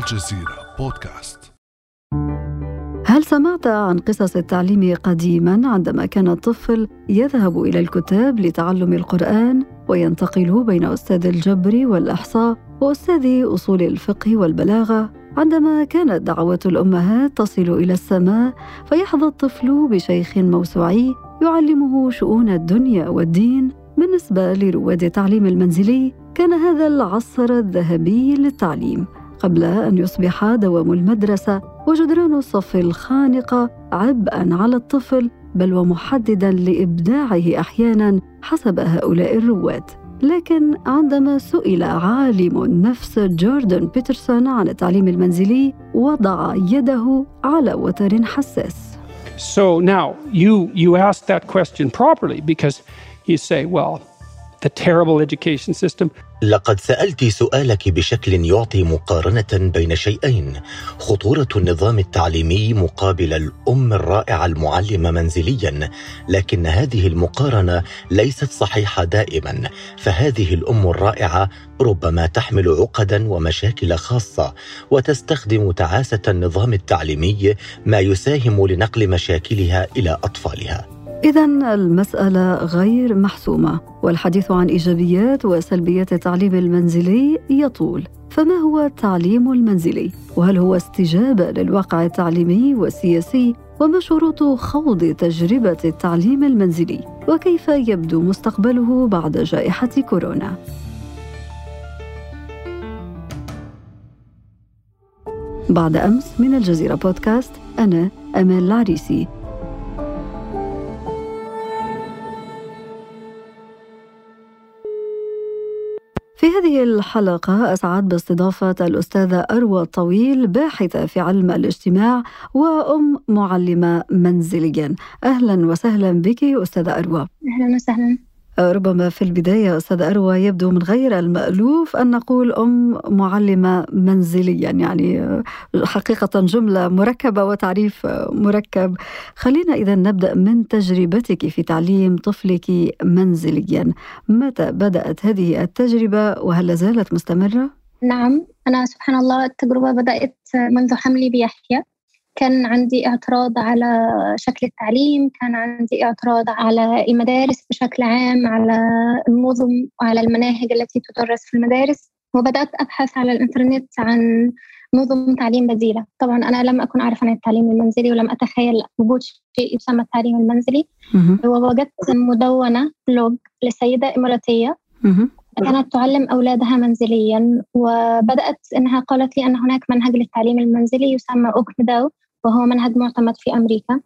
الجزيرة بودكاست. هل سمعت عن قصص التعليم قديما عندما كان الطفل يذهب إلى الكتاب لتعلم القرآن وينتقل بين أستاذ الجبر والإحصاء وأستاذ أصول الفقه والبلاغة؟ عندما كانت دعوات الأمهات تصل إلى السماء فيحظى الطفل بشيخ موسوعي يعلمه شؤون الدنيا والدين بالنسبة لرواد التعليم المنزلي. كان هذا العصر الذهبي للتعليم. قبل أن يصبح دوام المدرسة وجدران الصف الخانقة عبئا على الطفل بل ومحددا لإبداعه أحيانا حسب هؤلاء الرواد. لكن عندما سئل عالم النفس جوردن بيترسون عن التعليم المنزلي وضع يده على وتر حساس. So now you you ask that question properly because you say, well, the terrible education system. لقد سألت سؤالك بشكل يعطي مقارنة بين شيئين. خطورة النظام التعليمي مقابل الأم الرائعة المعلمة منزليا لكن هذه المقارنة ليست صحيحة دائما. فهذه الأم الرائعة ربما تحمل عقدا ومشاكل خاصة وتستخدم تعاسة النظام التعليمي ما يساهم لنقل مشاكلها إلى أطفالها. إذا المسألة غير محسومة والحديث عن إيجابيات وسلبيات التعليم المنزلي يطول فما هو التعليم المنزلي؟ وهل هو استجابة للواقع التعليمي والسياسي؟ وما شروط خوض تجربة التعليم المنزلي؟ وكيف يبدو مستقبله بعد جائحة كورونا؟ بعد أمس من الجزيرة بودكاست أنا أمال العريسي في هذه الحلقة أسعد باستضافة الأستاذة أروى الطويل باحثة في علم الاجتماع وأم معلمة منزليا أهلا وسهلا بك أستاذة أروى. أهلا وسهلا. ربما في البداية أستاذ أروى يبدو من غير المألوف أن نقول أم معلمة منزليا يعني حقيقة جملة مركبة وتعريف مركب. خلينا إذا نبدأ من تجربتك في تعليم طفلك منزليا. متى بدأت هذه التجربة وهل لازالت مستمرة؟ نعم أنا سبحان الله التجربة بدأت منذ حملي بيحيى. كان عندي اعتراض على شكل التعليم كان عندي اعتراض على المدارس بشكل عام على النظم وعلى المناهج التي تدرس في المدارس. وبدأت أبحث على الإنترنت عن نظم تعليم بديلة. طبعا أنا لم أكن أعرف عن التعليم المنزلي ولم أتخيل وجود شيء يسمى التعليم المنزلي. ووجدت مدونة بلوج لسيدة إماراتية. كانت تعلم أولادها منزليا وبدأت أنها قالت لي أن هناك منهج للتعليم المنزلي يسمى أوكمداو وهو منهج معتمد في أمريكا.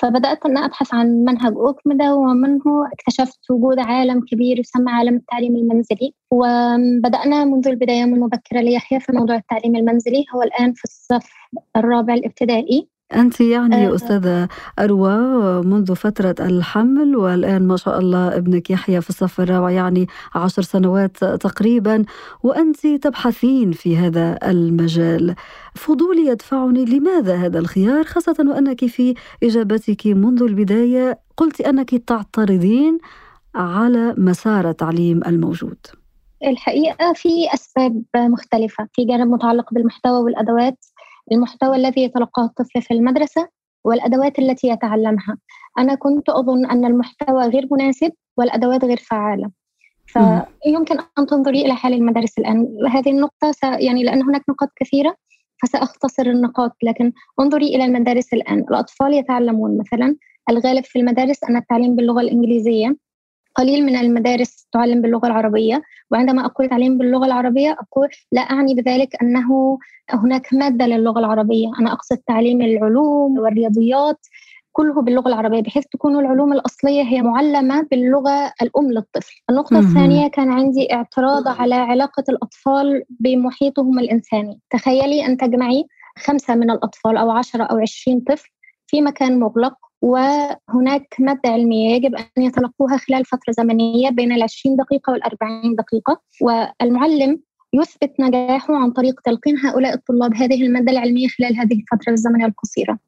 فبدأت أن أبحث عن منهج أوكمدا ومنه اكتشفت وجود عالم كبير يسمى عالم التعليم المنزلي. وبدأنا منذ البداية من مبكرة ليحيى في موضوع التعليم المنزلي هو الآن في الصف الرابع الابتدائي. أنت يعني آه. أستاذة أروى منذ فترة الحمل والآن ما شاء الله ابنك يحيى في الصف الرابع يعني عشر سنوات تقريبا وأنت تبحثين في هذا المجال. فضولي يدفعني لماذا هذا الخيار خاصة وأنك في إجابتك منذ البداية قلت أنك تعترضين على مسار التعليم الموجود. الحقيقة في أسباب مختلفة في جانب متعلق بالمحتوى والأدوات المحتوى الذي يتلقاه الطفل في المدرسة والأدوات التي يتعلمها. أنا كنت أظن أن المحتوى غير مناسب والأدوات غير فعالة. فيمكن أن تنظري إلى حال المدارس الآن. هذه النقطة س... يعني لأن هناك نقاط كثيرة فسأختصر النقاط. لكن انظري إلى المدارس الآن. الأطفال يتعلمون مثلا الغالب في المدارس أن التعليم باللغة الإنجليزية. قليل من المدارس تعلم باللغة العربية وعندما أقول تعليم باللغة العربية أقول لا أعني بذلك أنه هناك مادة للغة العربية. أنا أقصد تعليم العلوم والرياضيات كله باللغة العربية بحيث تكون العلوم الأصلية هي معلمة باللغة الأم للطفل. النقطة الثانية كان عندي اعتراض على علاقة الأطفال بمحيطهم الإنساني. تخيلي أن تجمعي خمسة من الأطفال أو عشرة أو عشرين طفل في مكان مغلق وهناك مادة علمية يجب أن يتلقوها خلال فترة زمنية بين العشرين دقيقة والأربعين دقيقة والمعلم يثبت نجاحه عن طريق تلقين هؤلاء الطلاب هذه المادة العلمية خلال هذه الفترة الزمنية القصيرة.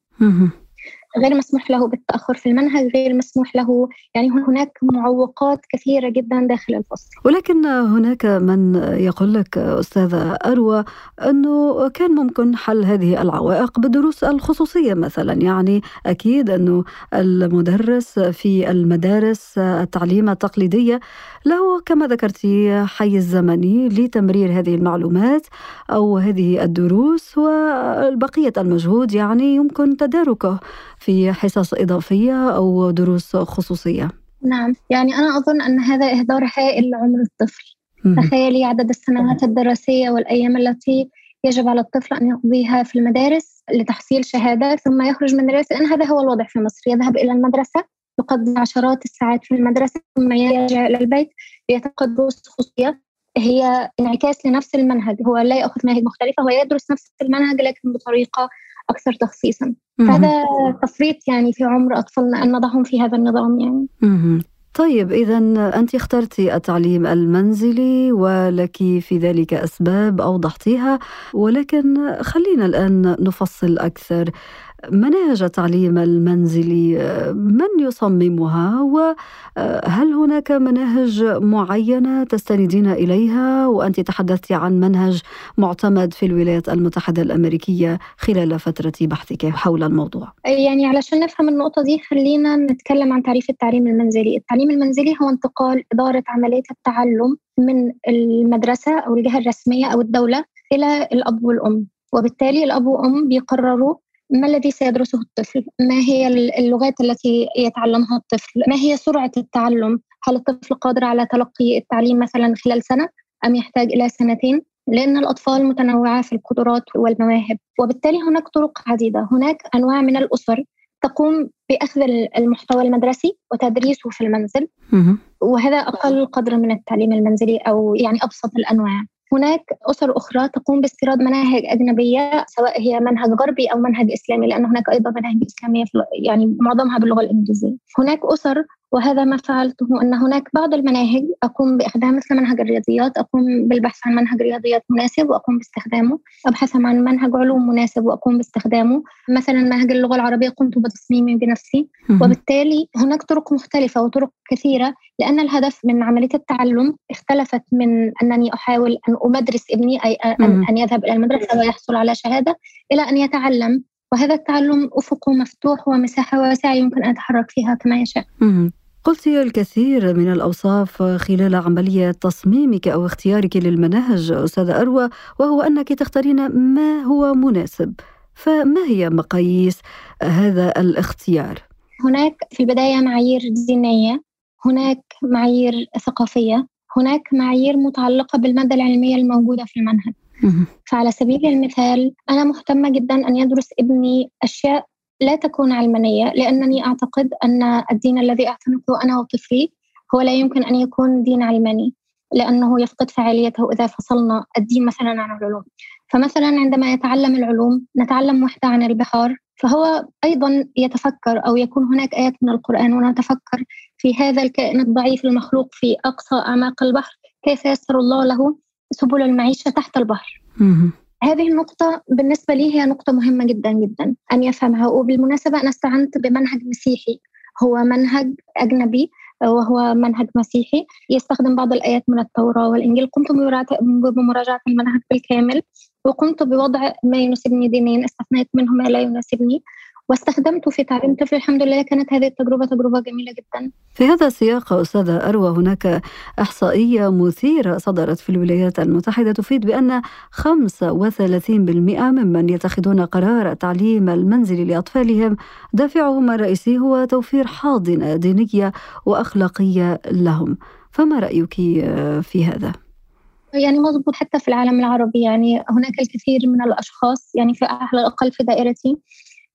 غير مسموح له بالتأخر في المنهج غير مسموح له. يعني هناك معوقات كثيرة جدا داخل الفصل. ولكن هناك من يقول لك أستاذة أروى أنه كان ممكن حل هذه العوائق بالدروس الخصوصية مثلا. يعني أكيد أنه المدرس في المدارس التعليم التقليدية له كما ذكرتي حيز زمني لتمرير هذه المعلومات أو هذه الدروس وبقية المجهود يعني يمكن تداركه في حصص إضافية أو دروس خصوصية؟ نعم يعني أنا أظن أن هذا إهدار هائل لعمر الطفل. تخيلي عدد السنوات الدراسية والأيام التي يجب على الطفل أن يقضيها في المدارس لتحصيل شهادة ثم يخرج من المدرسة لأن هذا هو الوضع في مصر. يذهب إلى المدرسة يقضي عشرات الساعات في المدرسة ثم يرجع إلى البيت ليتلقى دروس خصوصية. هي انعكاس لنفس المنهج هو لا يأخذ مناهج مختلفة هو يدرس نفس المنهج لكن بطريقة أكثر تخصيصا. هذا تفريط يعني في عمر أطفالنا أن نضعهم في هذا النظام يعني. طيب إذا أنت اخترتي التعليم المنزلي ولك في ذلك أسباب أوضحتيها ولكن خلينا الآن نفصل أكثر. مناهج التعليم المنزلي من يصممها؟ وهل هناك مناهج معينة تستندين إليها؟ وأنت تحدثت عن منهج معتمد في الولايات المتحدة الأمريكية خلال فترة بحثك حول الموضوع. يعني علشان نفهم النقطة دي خلينا نتكلم عن تعريف التعليم المنزلي. التعليم المنزلي هو انتقال إدارة عمليه التعلم من المدرسة أو الجهة الرسمية أو الدولة إلى الأب والأم. وبالتالي الأب والام بيقرروا ما الذي سيدرسه الطفل؟ ما هي اللغات التي يتعلمها الطفل؟ ما هي سرعة التعلم؟ هل الطفل قادر على تلقي التعليم مثلا خلال سنة أم يحتاج إلى سنتين؟ لأن الأطفال متنوعة في القدرات والمواهب وبالتالي هناك طرق عديدة هناك أنواع من الأسر تقوم بأخذ المحتوى المدرسي وتدريسه في المنزل وهذا أقل قدر من التعليم المنزلي أو يعني أبسط الأنواع هناك أسر أخرى تقوم باستيراد مناهج أجنبية سواء هي منهج غربي أو منهج إسلامي لأن هناك أيضا مناهج إسلامية يعني معظمها باللغة الإنجليزية. هناك أسر وهذا ما فعلته أن هناك بعض المناهج أقوم بإخدام مثل منهج الرياضيات أقوم بالبحث عن منهج رياضيات مناسب وأقوم باستخدامه أبحث عن منهج علوم مناسب وأقوم باستخدامه. مثلا منهج اللغة العربية قمت بتصميمه بنفسي. وبالتالي هناك طرق مختلفة وطرق كثيرة لأن الهدف من عملية التعلم اختلفت من أنني أحاول أن أمدرس ابني أي أن يذهب إلى المدرسة ويحصل على شهادة إلى أن يتعلم. وهذا التعلم أفقه مفتوح ومساحة واسعة يمكن أن أتحرك فيها كما يشاء. قلت الكثير من الأوصاف خلال عملية تصميمك أو اختيارك للمناهج أستاذة أروى وهو أنك تختارين ما هو مناسب. فما هي مقاييس هذا الاختيار؟ هناك في البداية معايير دينية هناك معايير ثقافية هناك معايير متعلقة بالمادة العلمية الموجودة في المنهج. فعلى سبيل المثال أنا مهتمة جدا أن يدرس ابني أشياء لا تكون علمانية لأنني أعتقد أن الدين الذي أعتنقه أنا وطفلي هو لا يمكن أن يكون دين علماني لأنه يفقد فعاليته إذا فصلنا الدين مثلا عن العلوم. فمثلا عندما يتعلم العلوم نتعلم وحدة عن البحار فهو أيضا يتفكر أو يكون هناك آيات من القرآن ونتفكر في هذا الكائن الضعيف المخلوق في أقصى أعماق البحر كيف يسر الله له سبل المعيشة تحت البحر. هذه النقطة بالنسبة لي هي نقطة مهمة جدا جدا. أن يفهمها. وبالمناسبة أنا استعنت بمنهج مسيحي. هو منهج أجنبي وهو منهج مسيحي. يستخدم بعض الآيات من التوراة والإنجيل. قمت بمراجعة المنهج بالكامل. وقمت بوضع ما يناسبني دينيا. استثنيت منه ما لا يناسبني. واستخدمته في تعليم طفل. الحمد لله كانت هذه التجربة تجربة جميلة جدا. في هذا السياق أستاذة أروى هناك إحصائية مثيرة صدرت في الولايات المتحدة تفيد بأن 35% ممن يتخذون قرار التعليم المنزلي لأطفالهم دافعهم الرئيسي هو توفير حاضنة دينية وأخلاقية لهم. فما رأيك في هذا؟ يعني مضبوط حتى في العالم العربي يعني هناك الكثير من الأشخاص يعني في على الأقل في دائرتي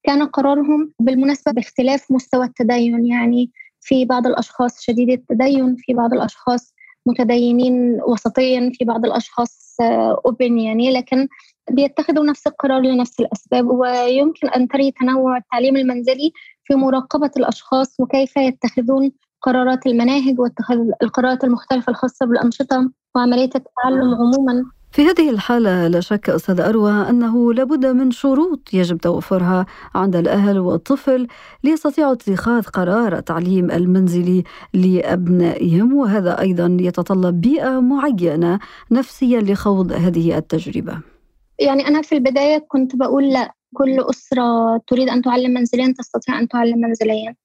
كان قرارهم بالمناسبة باختلاف مستوى التدين يعني في بعض الأشخاص شديدي التدين في بعض الأشخاص متدينين وسطيا في بعض الأشخاص أوبن يعني لكن بيتخذوا نفس القرار لنفس الأسباب. ويمكن أن تري تنوع التعليم المنزلي في مراقبة الأشخاص وكيف يتخذون قرارات المناهج واتخاذ القرارات المختلفة الخاصة بالأنشطة وعملية التعلم عموما. في هذه الحالة لا شك أستاذ أروى أنه لابد من شروط يجب توفرها عند الأهل والطفل ليستطيعوا اتخاذ قرار التعليم المنزلي لأبنائهم وهذا أيضا يتطلب بيئة معينة نفسيا لخوض هذه التجربة. يعني أنا في البداية كنت بقول لا كل أسرة تريد أن تعلم منزليا تستطيع أن تعلم منزليا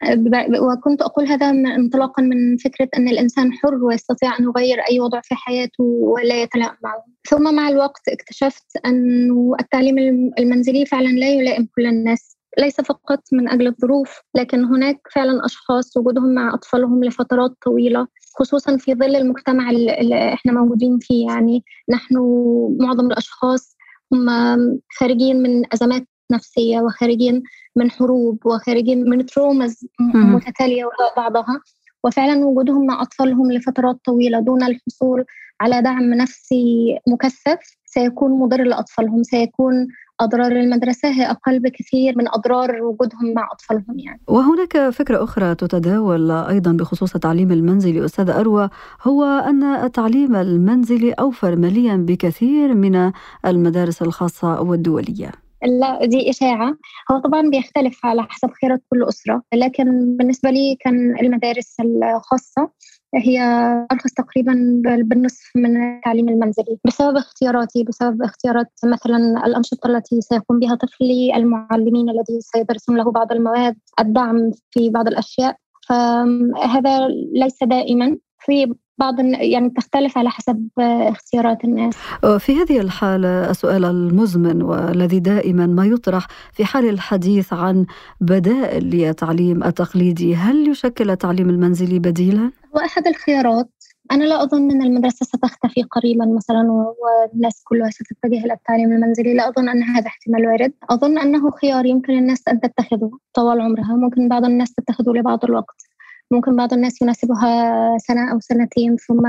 وكنت أقول هذا انطلاقا من فكرة أن الإنسان حر ويستطيع أن يغير أي وضع في حياته ولا يتلائم معه ثم مع الوقت اكتشفت أن التعليم المنزلي فعلا لا يلائم كل الناس. ليس فقط من أجل الظروف لكن هناك فعلا أشخاص وجودهم مع أطفالهم لفترات طويلة خصوصا في ظل المجتمع اللي إحنا موجودين فيه. يعني نحن معظم الأشخاص هم خارجين من أزمات نفسية وخارجين من حروب وخارجين من ترومز متتالية وراء بعضها. وفعلا وجودهم مع أطفالهم لفترات طويلة دون الحصول على دعم نفسي مكثف سيكون مضر لأطفالهم سيكون أضرار المدرسة هي أقل بكثير من أضرار وجودهم مع أطفالهم يعني. وهناك فكرة أخرى تتداول أيضا بخصوص التعليم المنزلي أستاذ أروى هو أن التعليم المنزلي أوفر ماليا بكثير من المدارس الخاصة والدولية. لا دي إشاعة. هو طبعا بيختلف على حسب خيرات كل أسرة لكن بالنسبة لي كان المدارس الخاصة هي أرخص تقريبا بالنصف من التعليم المنزلي. بسبب اختياراتي بسبب اختيارات مثلا الأنشطة التي سيقوم بها طفلي المعلمين الذي سيدرسون له بعض المواد الدعم في بعض الأشياء. فهذا ليس دائما. في بعض يعني تختلف على حسب اختيارات الناس. في هذه الحالة السؤال المزمن والذي دائما ما يطرح في حال الحديث عن بدائل للتعليم التقليدي هل يشكل التعليم المنزلي بديلا؟ هو أحد الخيارات. أنا لا أظن أن المدرسة ستختفي قريبا مثلا والناس كلها ستتجه إلى التعليم المنزلي. لا أظن أن هذا احتمال وارد. أظن أنه خيار يمكن الناس أن تتخذه طوال عمرها. ممكن بعض الناس تتخذه لبعض الوقت. ممكن بعض الناس يناسبها سنة أو سنتين ثم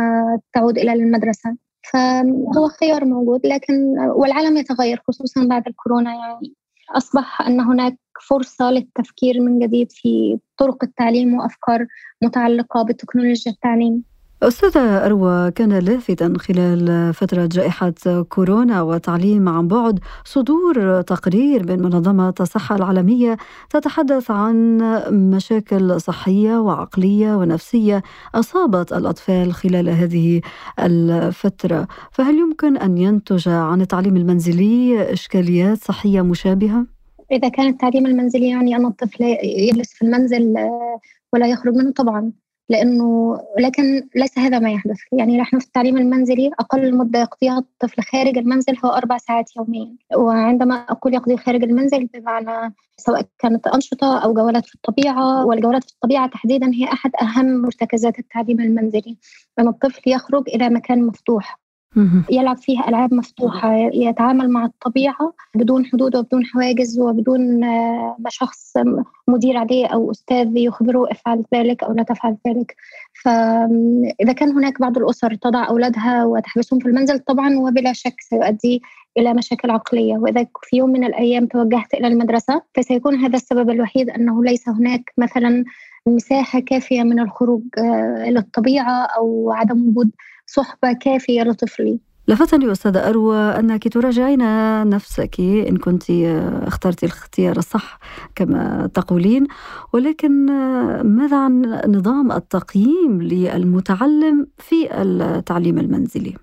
تعود إلى المدرسة. فهو خيار موجود لكن والعالم يتغير خصوصا بعد الكورونا. يعني أصبح أن هناك فرصة للتفكير من جديد في طرق التعليم وأفكار متعلقة بتكنولوجيا التعليم. أستاذة أروى كان لافتا خلال فترة جائحة كورونا وتعليم عن بعد صدور تقرير من منظمة الصحة العالمية تتحدث عن مشاكل صحية وعقلية ونفسية أصابت الأطفال خلال هذه الفترة فهل يمكن أن ينتج عن التعليم المنزلي إشكاليات صحية مشابهة؟ إذا كان التعليم المنزلي يعني أن الطفل يجلس في المنزل ولا يخرج منه طبعا لأنه لكن ليس هذا ما يحدث. يعني نحن في التعليم المنزلي أقل مدة يقضيها الطفل خارج المنزل هو أربع ساعات يوميا. وعندما أقول يقضي خارج المنزل بمعنى سواء كانت أنشطة أو جولات في الطبيعة والجولات في الطبيعة تحديدا هي أحد أهم مرتكزات التعليم المنزلي. أن الطفل يخرج إلى مكان مفتوح. يلعب فيها ألعاب مفتوحة يتعامل مع الطبيعة بدون حدود وبدون حواجز وبدون آه، ما شخص مدير عليه أو أستاذ يخبره أفعل ذلك أو لا تفعل ذلك. فإذا كان هناك بعض الأسر تضع أولادها وتحبسهم في المنزل طبعا وبلا شك سيؤدي إلى مشاكل عقلية. وإذا في يوم من الأيام توجهت إلى المدرسة فسيكون هذا السبب الوحيد أنه ليس هناك مثلا مساحة كافية من الخروج آه، للطبيعة أو عدم وجود صحبة كافية لطفلي لفتني أستاذة أروى أنك تراجعين نفسك إن كنت اخترت الاختيار الصح كما تقولين. ولكن ماذا عن نظام التقييم للمتعلم في التعليم المنزلي؟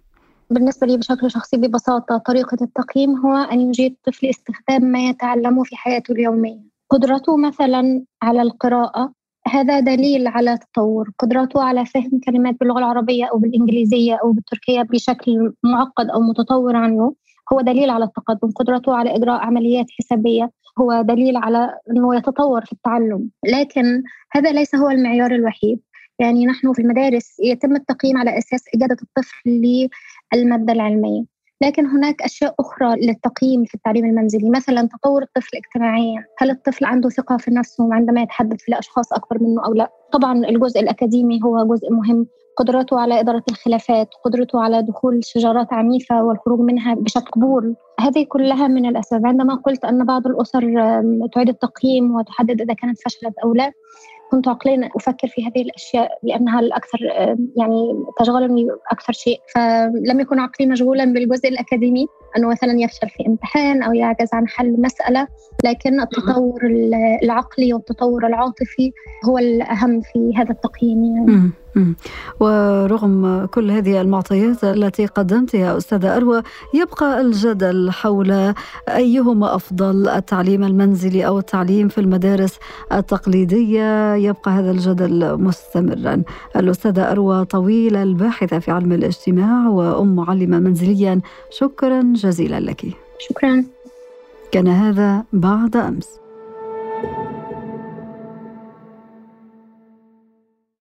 بالنسبة لي بشكل شخصي ببساطة طريقة التقييم هو أن يجيد الطفل استخدام ما يتعلمه في حياته اليومية. قدرته مثلا على القراءة هذا دليل على تطور قدرته على فهم كلمات باللغة العربية أو بالإنجليزية أو بالتركية بشكل معقد أو متطور عنه. هو دليل على التقدم. قدرته على إجراء عمليات حسابية هو دليل على أنه يتطور في التعلم. لكن هذا ليس هو المعيار الوحيد. يعني نحن في المدارس يتم التقييم على أساس إجادة الطفل للمادة العلمية. لكن هناك أشياء أخرى للتقييم في التعليم المنزلي مثلا تطور الطفل اجتماعيا هل الطفل عنده ثقة في نفسه عندما يتحدث لأشخاص أكبر منه أو لا؟ طبعا الجزء الأكاديمي هو جزء مهم. قدرته على إدارة الخلافات قدرته على دخول شجرات عنيفة والخروج منها بشكل قبول. هذه كلها من الأسباب. عندما قلت أن بعض الأسر تعيد التقييم وتحدد إذا كانت فشلت أو لا كنت عقليا أفكر في هذه الأشياء لأنها الأكثر يعني تشغلني أكثر شيء فلم يكن عقلي مشغولا بالجزء الأكاديمي أنه مثلا يفشل في امتحان أو يعجز عن حل مسألة لكن التطور العقلي والتطور العاطفي هو الأهم في هذا التقييم يعني. ورغم كل هذه المعطيات التي قدمتها أستاذة أروى يبقى الجدل حول أيهما أفضل التعليم المنزلي أو التعليم في المدارس التقليدية. يبقى هذا الجدل مستمرا. الأستاذة أروى طويلة الباحثة في علم الاجتماع وأم معلمة منزليا. شكرا جزيلا لك. شكرا. كان هذا بعد أمس.